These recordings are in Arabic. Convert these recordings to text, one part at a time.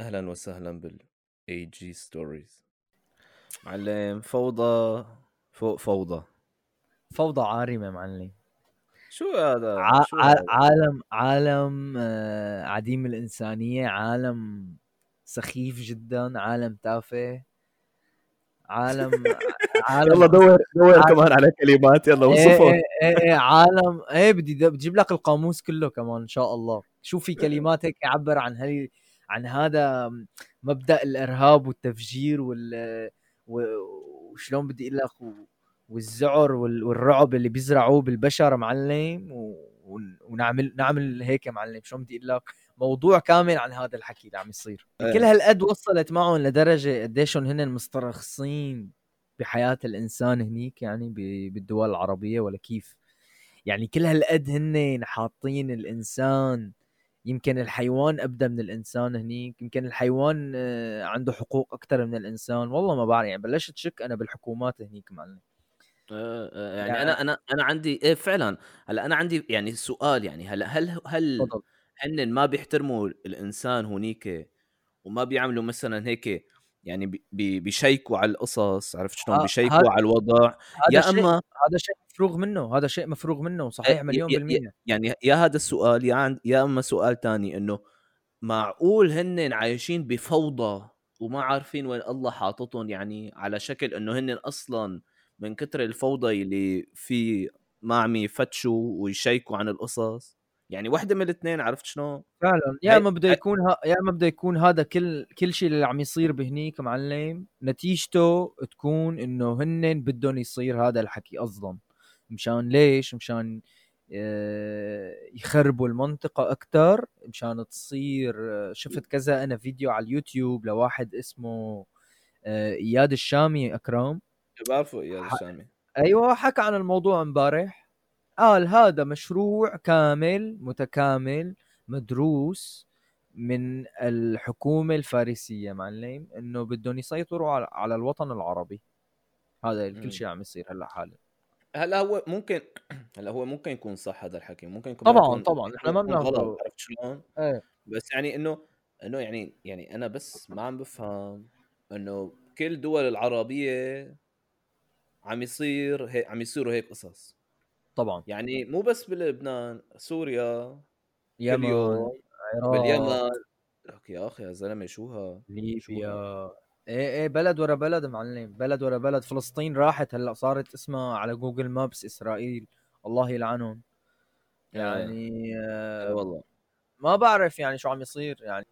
أهلا وسهلا بال اي جي ستوريز معلم فوضى فوق فوضى. فوضى عارمة معلم. شو هذا؟ ع... شو ع... هذا؟ عالم عالم آه، عديم الإنسانية عالم سخيف جدا عالم تافه عالم عالم يلا دور دور عالم- كمان على كلمات يلا إيه وصفه. إيه إيه إيه عالم إيه بدي بجيب لك القاموس كله كمان إن شاء الله. شوف في كلمات هيك يعبر عن هي عن هذا مبدأ الإرهاب والتفجير وال وشلون بدي أقول لك والذعر وال- والرعب اللي بيزرعوه بالبشر معلم ونعمل نعمل هيك معلم. شلون بدي أقول لك؟ موضوع كامل عن هذا الحكي اللي عم يصير. إيه. كل هالقد وصلت معهم لدرجة قديشهم هن مسترخصين بحياة الإنسان هنيك يعني ب- بالدول العربية ولا كيف. يعني كل هالقد هن حاطين الإنسان يمكن الحيوان أبدأ من الإنسان هنيك يمكن الحيوان آه، عنده حقوق أكثر من الإنسان. والله ما بعرف يعني بلشت شك أنا بالحكومات هنيك معلم آه، آه، يعني يعني- أنا أنا أنا عندي إيه فعلا. هلأ أنا عندي يعني سؤال يعني هلأ هل هل هن ما بيحترموا الإنسان هونيك وما بيعملوا مثلا هيك يعني بي- بي- بيشيكوا على القصص عرفت شلون؟ آه، بيشيكوا على الوضع. يا شيء أما هذا شيء مفروغ منه هذا شيء مفروغ منه صحيح إيه، مليون ي- ي- بالمية. يعني يا هذا السؤال يا عند يا أما سؤال تاني إنه معقول هن عايشين بفوضى وما عارفين وين الله حاططهم؟ يعني على شكل إنه هن أصلا من كتر الفوضى اللي في ما عم يفتشوا ويشيكوا عن القصص؟ يعني واحدة من الاثنين عرفت شلون؟ فعلا. يا اما بده يكون يا اما بده يكون هذا كل كل شيء اللي عم يصير بهنيك معلم نتيجته تكون إنه هن بدهم يصير هذا الحكي أصلا. مشان ليش؟ مشان آه، يخربوا المنطقة أكتر مشان تصير آه، شفت كذا أنا فيديو على اليوتيوب لواحد اسمه آه، إياد الشامي أكرم. بعرفوا يا ح- الشامي. أيوه حكى عن الموضوع إمبارح. قال هذا مشروع كامل متكامل مدروس من الحكومة الفارسية معلم إنه بدهم يسيطروا على, الوطن العربي هذا. كل شيء عم يصير هلأ حالا هلأ هو ممكن هلأ هو ممكن يكون صح هذا الحكي ممكن يكون طبعاً، يكون طبعاً، إحنا ما بناخده. عرفت شلون؟ إيه بس يعني انه إنه يعني يعني أنا بس ما عم بفهم إنه كل الدول العربية عم يصير هي عم يصيروا هيك قصص طبعا. يعني مو بس بلبنان سوريا يمن يوم عراق باليمن. لك يا أخي يا زلمة شو ها؟ ليبيا. إيه إيه بلد ورا بلد معلم بلد ورا بلد. فلسطين راحت هلأ صارت اسمها على جوجل مابس إسرائيل. الله يلعنهم. يعني آه والله. ما بعرف يعني شو عم يصير يعني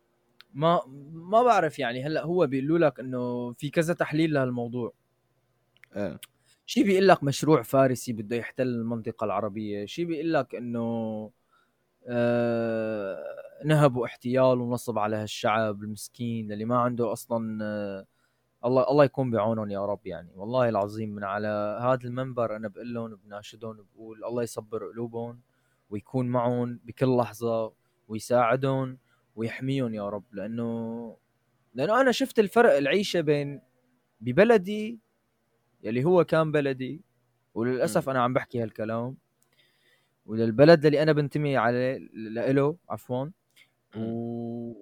ما ما بعرف يعني هلأ هو بيقولوا لك إنه في كذا تحليل لهالموضوع. إيه. شي بيقول لك مشروع فارسي بده يحتل المنطقة العربية شي بيقول لك إنه آه نهب واحتيال ونصب على هالشعب المسكين اللي ما عنده أصلا آه الله الله يكون بعونهم يا رب يعني. والله العظيم من على هذا المنبر أنا بقول لهم بناشدهم بقول الله يصبر قلوبهم ويكون معهم بكل لحظة ويساعدهم ويحميهم يا رب. لأنه لأنه أنا شفت الفرق العيشة بين ببلدي يلي هو كان بلدي وللأسف. أنا عم بحكي هالكلام وللبلد اللي أنا بنتمي عليه له عفوا. و...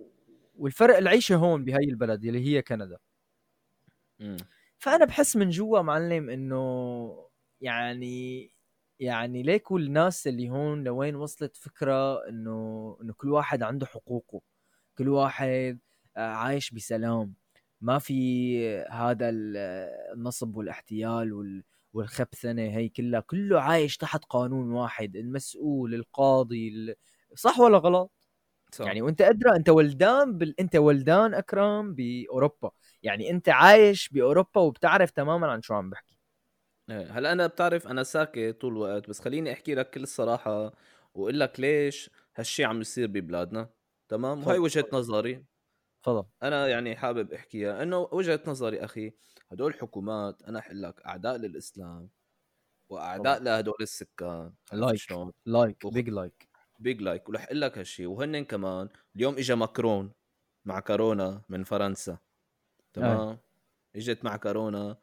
والفرق العيشة هون بهي البلد اللي هي كندا. فأنا بحس من جوا معلم إنه يعني يعني ليكوا الناس اللي هون لوين وصلت فكرة إنه إنه كل واحد عنده حقوقه كل واحد آه، عايش بسلام ما في هذا ال- النصب والاحتيال وال والخبثنة هي كلها كله عايش تحت قانون واحد المسؤول القاضي ال... صح ولا غلط صح. يعني وانت أدرى انت ولدان بال... انت ولدان أكرم بأوروبا يعني انت عايش بأوروبا وبتعرف تماما عن شو عم بحكي إيه، هلأ أنا بتعرف أنا ساكت طول الوقت بس خليني أحكي لك كل الصراحة وأقول لك ليش هالشي عم يصير ببلادنا تمام وهي تفضل، وجهة. نظري تفضل. أنا يعني حابب أحكيها إنه وجهة نظري أخي هدول الحكومات أنا أحل لك أعداء للإسلام وأعداء لهدول السكان like. like big like big like ورح أقول لك هالشيء وهن كمان اليوم اجى ماكرون مع كورونا من فرنسا تمام؟ إجت مع كورونا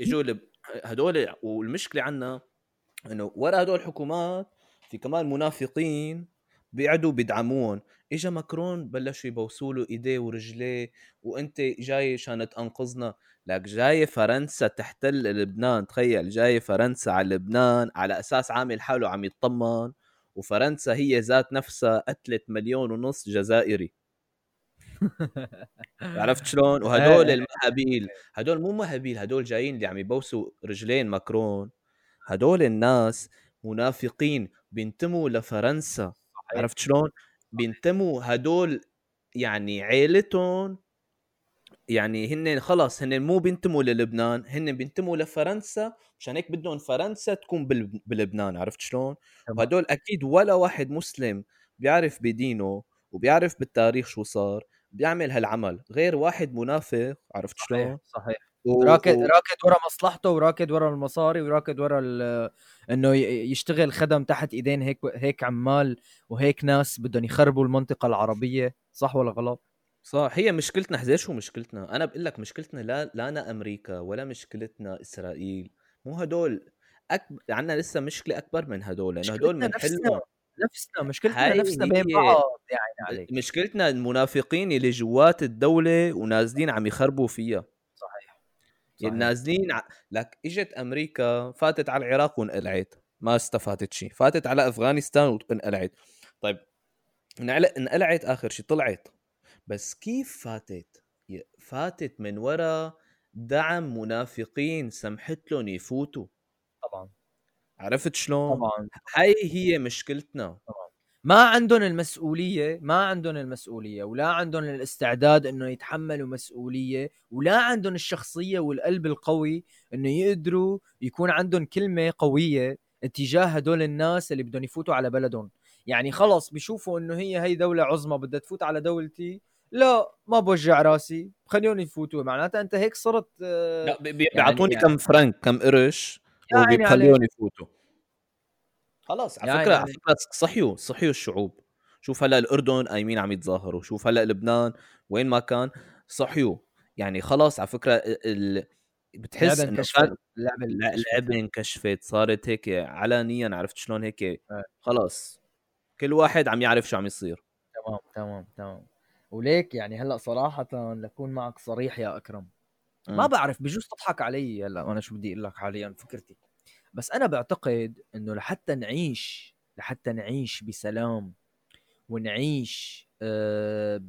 إجوا لب... هدول والمشكلة عنا إنه ورا هدول الحكومات في كمان منافقين بيقعدوا بيدعموهم اجى ماكرون بلشوا يبوسوا له إيديه ورجليه وأنت جاي عشان تنقذنا لك جاي فرنسا تحتل لبنان تخيل جاي فرنسا على لبنان على أساس عامل حاله عم يطمن وفرنسا هي ذات نفسها قتلت مليون ونص جزائري. عرفت شلون؟ وهدول المهابيل هدول مو مهابيل هدول جايين اللي عم يبوسوا رجلين ماكرون. هدول الناس منافقين بينتموا لفرنسا. عرفت شلون؟ بينتموا هدول يعني عيلتهم يعني هن خلص هن مو بينتموا للبنان هن بينتموا لفرنسا عشان هيك بدهم فرنسا تكون بلبنان عرفت شلون؟ وهدول أكيد ولا واحد مسلم بيعرف بدينه وبيعرف بالتاريخ شو صار بيعمل هالعمل غير واحد منافق عرفت شلون؟ صحيح, صحيح. و... راكد راكد ورا مصلحته وراكد ورا المصاري وراكد ورا إنه يشتغل خدم تحت إيدين هيك هيك عمال وهيك ناس بدهم يخربوا المنطقة العربية صح ولا غلط؟ صح هي مشكلتنا حزير شو مشكلتنا؟ أنا بقول لك مشكلتنا لا لا أمريكا ولا مشكلتنا إسرائيل مو هدول. أكبر عندنا لسه مشكلة أكبر من هدول لأنه هدول بنحلهم نفسنا مشكلتنا نفسنا بين بعض يعني عليك. مشكلتنا المنافقين اللي جوات الدولة ونازلين عم يخربوا فيها. نازلين ع... لك إجت أمريكا فاتت على العراق وانقلعت ما استفادت شيء فاتت على أفغانستان وانقلعت. طيب انقلعت آخر شيء طلعت. بس كيف فاتت؟ فاتت من وراء دعم منافقين سمحت لهم يفوتوا. طبعا. عرفت شلون؟ طبعا. هاي هي مشكلتنا. طبعا. ما عندهم المسؤولية ما عندهم المسؤولية ولا عندهم الاستعداد إنه يتحملوا مسؤولية ولا عندهم الشخصية والقلب القوي إنه يقدروا يكون عندهم كلمة قوية اتجاه هدول الناس اللي بدهم يفوتوا على بلدهم. يعني خلص بيشوفوا إنه هي هي دولة عظمى بدها تفوت على دولتي لا ما بوجع راسي خليهم يفوتوا. معناتها أنت هيك صرت آه، لا بيعطوني يعني كم فرنك كم قرش وبيخليهم يفوتوا. خلاص على فكرة على فكرة صحيوا صحيوا الشعوب. شوف هلأ الأردن قايمين عم يتظاهروا شوف هلأ لبنان وين ما كان صحيوا يعني خلاص على فكرة ال... بتحس إنه اللعبة اللعبة انكشفت صارت هيك علنيا عرفت شلون هيك آه. خلاص. كل واحد عم يعرف شو عم يصير. تمام تمام تمام. وليك يعني هلأ صراحة لكون معك صريح يا أكرم. ما بعرف بجوز تضحك علي هلأ أنا شو بدي أقول لك حاليا فكرتي. بس أنا بعتقد إنه لحتى نعيش لحتى نعيش بسلام ونعيش آه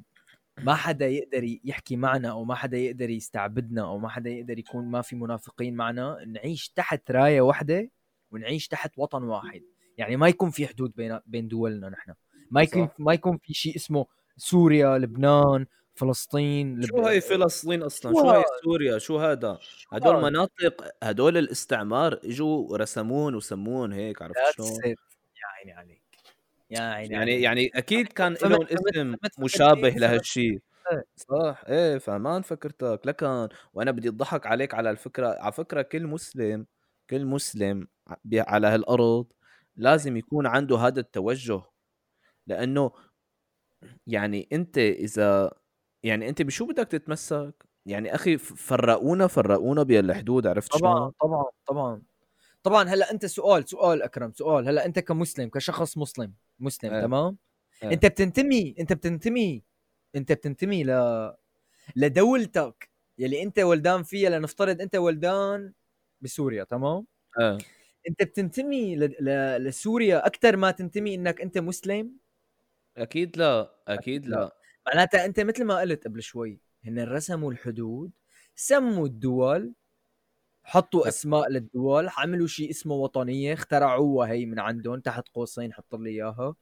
ما حدا يقدر يحكي معنا أو ما حدا يقدر يستعبدنا أو ما حدا يقدر يكون ما في منافقين معنا نعيش تحت راية واحدة ونعيش تحت وطن واحد. يعني ما يكون في حدود بين بين دولنا نحن. ما يكون ما يكون في شيء اسمه سوريا لبنان فلسطين شو هاي فلسطين أصلا؟ شو هاي سوريا؟ شو هذا؟ هدول مناطق هدول الاستعمار إجوا رسمون وسمون هيك عرفت شلون؟ يا عيني عليك. يا عيني يعني يعني أكيد كان لهم اسم مشابه لهالشيء إيه. صح؟ إيه فمان فكرتك. لكن وأنا بدي أضحك عليك على الفكرة. على فكرة كل مسلم كل مسلم على هالأرض لازم يكون عنده هذا التوجه. لأنه يعني أنت إذا يعني انت بشو بدك تتمسك يعني أخي فرقونا فرقونا بالحدود عرفت طبعا شلون؟ طبعا طبعا طبعا هلأ أنت سؤال سؤال أكرم سؤال هلأ أنت كمسلم كشخص مسلم مسلم آه. تمام آه. أنت بتنتمي أنت بتنتمي أنت بتنتمي ل لدولتك يلي أنت ولدان فيها لنفترض أنت ولدان بسوريا تمام آه. أنت بتنتمي ل... ل... لسوريا أكثر ما تنتمي إنك أنت مسلم أكيد لا أكيد لا معناتها أنت مثل ما قلت قبل شوي هن رسموا الحدود سموا الدول حطوا أسماء للدول عملوا شيء اسمه وطنية اخترعوها هي من عندهم تحت قوسين حط لي إياها.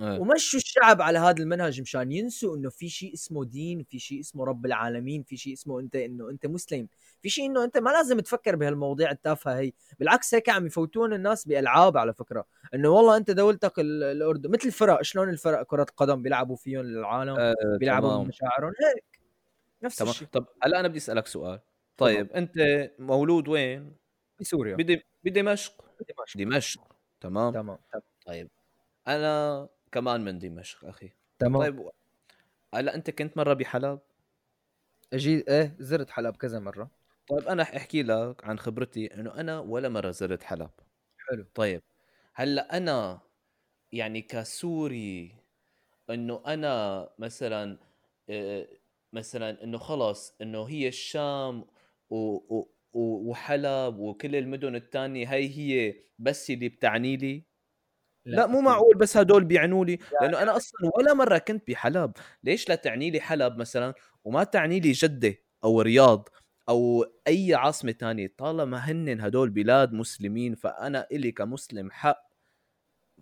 ومشوا الشعب على هذا المنهج مشان ينسوا إنه في شيء اسمه دين في شيء اسمه رب العالمين في شيء اسمه أنت إنه أنت مسلم. في شيء إنه أنت ما لازم تفكر بهالمواضيع التافهة هي. بالعكس هيك عم يفوتون الناس بألعاب على فكرة. إنه والله أنت دولتك الأردن مثل الفرق شلون الفرق كرة القدم بيلعبوا فيهم للعالم أه بيلعبوا بمشاعرهم هيك. نفس تمام. الشيء. طب هلا أنا بدي أسألك سؤال. طيب طبعا. أنت مولود وين؟ بسوريا. بدمشق. بدمشق. دمشق. تمام تمام. طيب أنا كمان من دمشق أخي. تمام. طيب هلأ أنت كنت مرة بحلب؟ أجي إيه زرت حلب كذا مرة. طيب أنا أحكي لك عن خبرتي إنه أنا ولا مرة زرت حلب. حلو. طيب هلأ أنا يعني كسوري إنه أنا مثلا آه، مثلا إنه خلص إنه هي الشام و, و وحلب وكل المدن الثانية هي هي بس اللي بتعني لي. لا, لا مو معقول بس هدول بيعنوا لي. لأنه أنا أصلا ولا مرة كنت بحلب. ليش لا تعني لي حلب مثلا؟ وما تعني لي جدة أو رياض أو أي عاصمة تانية. طالما هن هدول بلاد مسلمين فأنا إلي كمسلم حق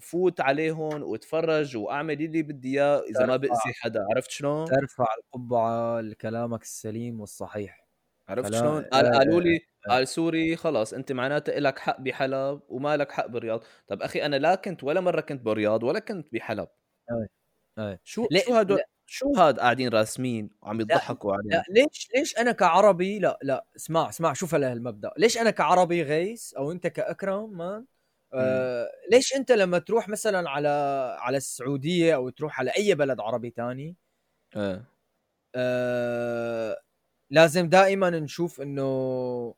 فوت عليهم واتفرج وأعمل اللي بدي إياه إذا ما بأذي حدا. عرفت شلون؟ ترفع القبعة لكلامك السليم والصحيح. عرفت شلون؟ قال قالوا لي قال سوري خلاص انت معناته لك حق بحلب وما لك حق بالرياض. طب أخي أنا لا كنت ولا مرة كنت بالرياض ولا كنت بحلب. أي. أي. شو شو هدول شو هاد قاعدين راسمين وعم يضحكوا علينا؟ لا ليش ليش أنا كعربي لا لا اسمع اسمع شوف هالمبدأ. ليش أنا كعربي غيث أو أنت كأكرم مان آه ليش أنت لما تروح مثلا على على السعودية أو تروح على أي بلد عربي تاني؟ آه. آه لازم دائما نشوف إنه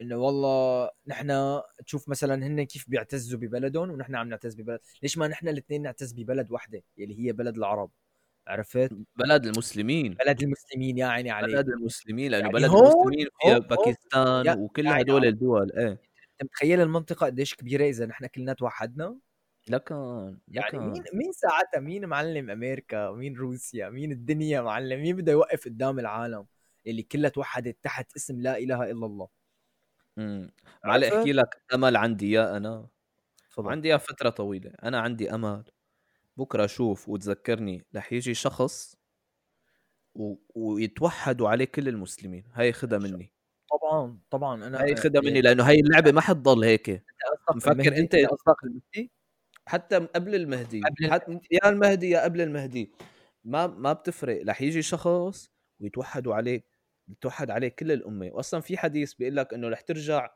إنه والله نحن تشوف مثلا هن كيف بيعتزوا ببلدهم ونحن عم نعتز ببلد. ليش ما نحن الاثنين نعتز ببلد وحده يلي هي بلد العرب؟ عرفت؟ بلد المسلمين. بلد المسلمين يا عيني عليك. بلد المسلمين لأنه يعني بلد المسلمين فيها باكستان وكل يعني هدول الدول إيه. أنت متخيل المنطقة قديش كبيرة إذا نحن كلنا توحدنا؟ لكن يعني مين مين ساعتها مين معلم أمريكا؟ مين روسيا؟ مين الدنيا معلم؟ مين بده يوقف قدام العالم؟ اللي كلها توحدت تحت اسم لا إله إلا الله. امم معلي احكي لك أمل عندي يا أنا. فضل. عندي يا فترة طويلة. أنا عندي أمل. بكرة أشوف وتذكرني رح يجي شخص و... ويتوحدوا عليه كل المسلمين. هاي خدها مني. طبعا طبعا. أنا هاي خدها مني يعني لأنه هاي اللعبة ما حتضل هيك. مفكر أنت قصدك المهدي؟ حتى قبل المهدي. قبل حتى يا المهدي يا قبل المهدي. ما ما بتفرق. رح يجي شخص ويتوحدوا عليه يتوحد عليه كل الأمة. واصلا في حديث بيقول لك إنه رح ترجع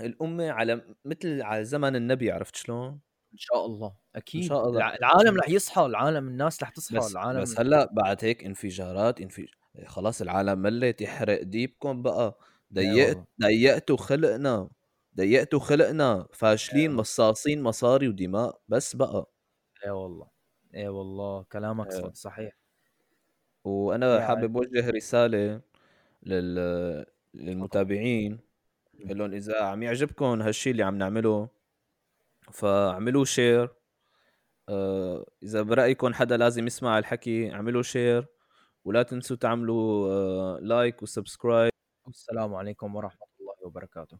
الأمة على مثل على زمن النبي عرفت شلون؟ إن شاء الله. أكيد. ان شاء الله. العالم رح يصحى العالم الناس رح تصحى بس العالم بس هلأ بعد هيك انفجارات انفج... خلاص العالم ملت يحرق دينكم بقى. ضيقت ضيقتوا خلقنا. ضيقتوا خلقنا. فاشلين مصاصين مصاري ودماء. بس بقى. اي والله. اي والله. كلامك أيوة. صحيح. وأنا يعني. حابب أوجه رسالة لل... للمتابعين لهم إذا عم يعجبكم هالشيء اللي عم نعمله فاعملوا share آه، إذا برأيكم حدا لازم يسمع الحكي اعملوا share ولا تنسوا تعملوا like و subscribe والسلام عليكم ورحمة الله وبركاته.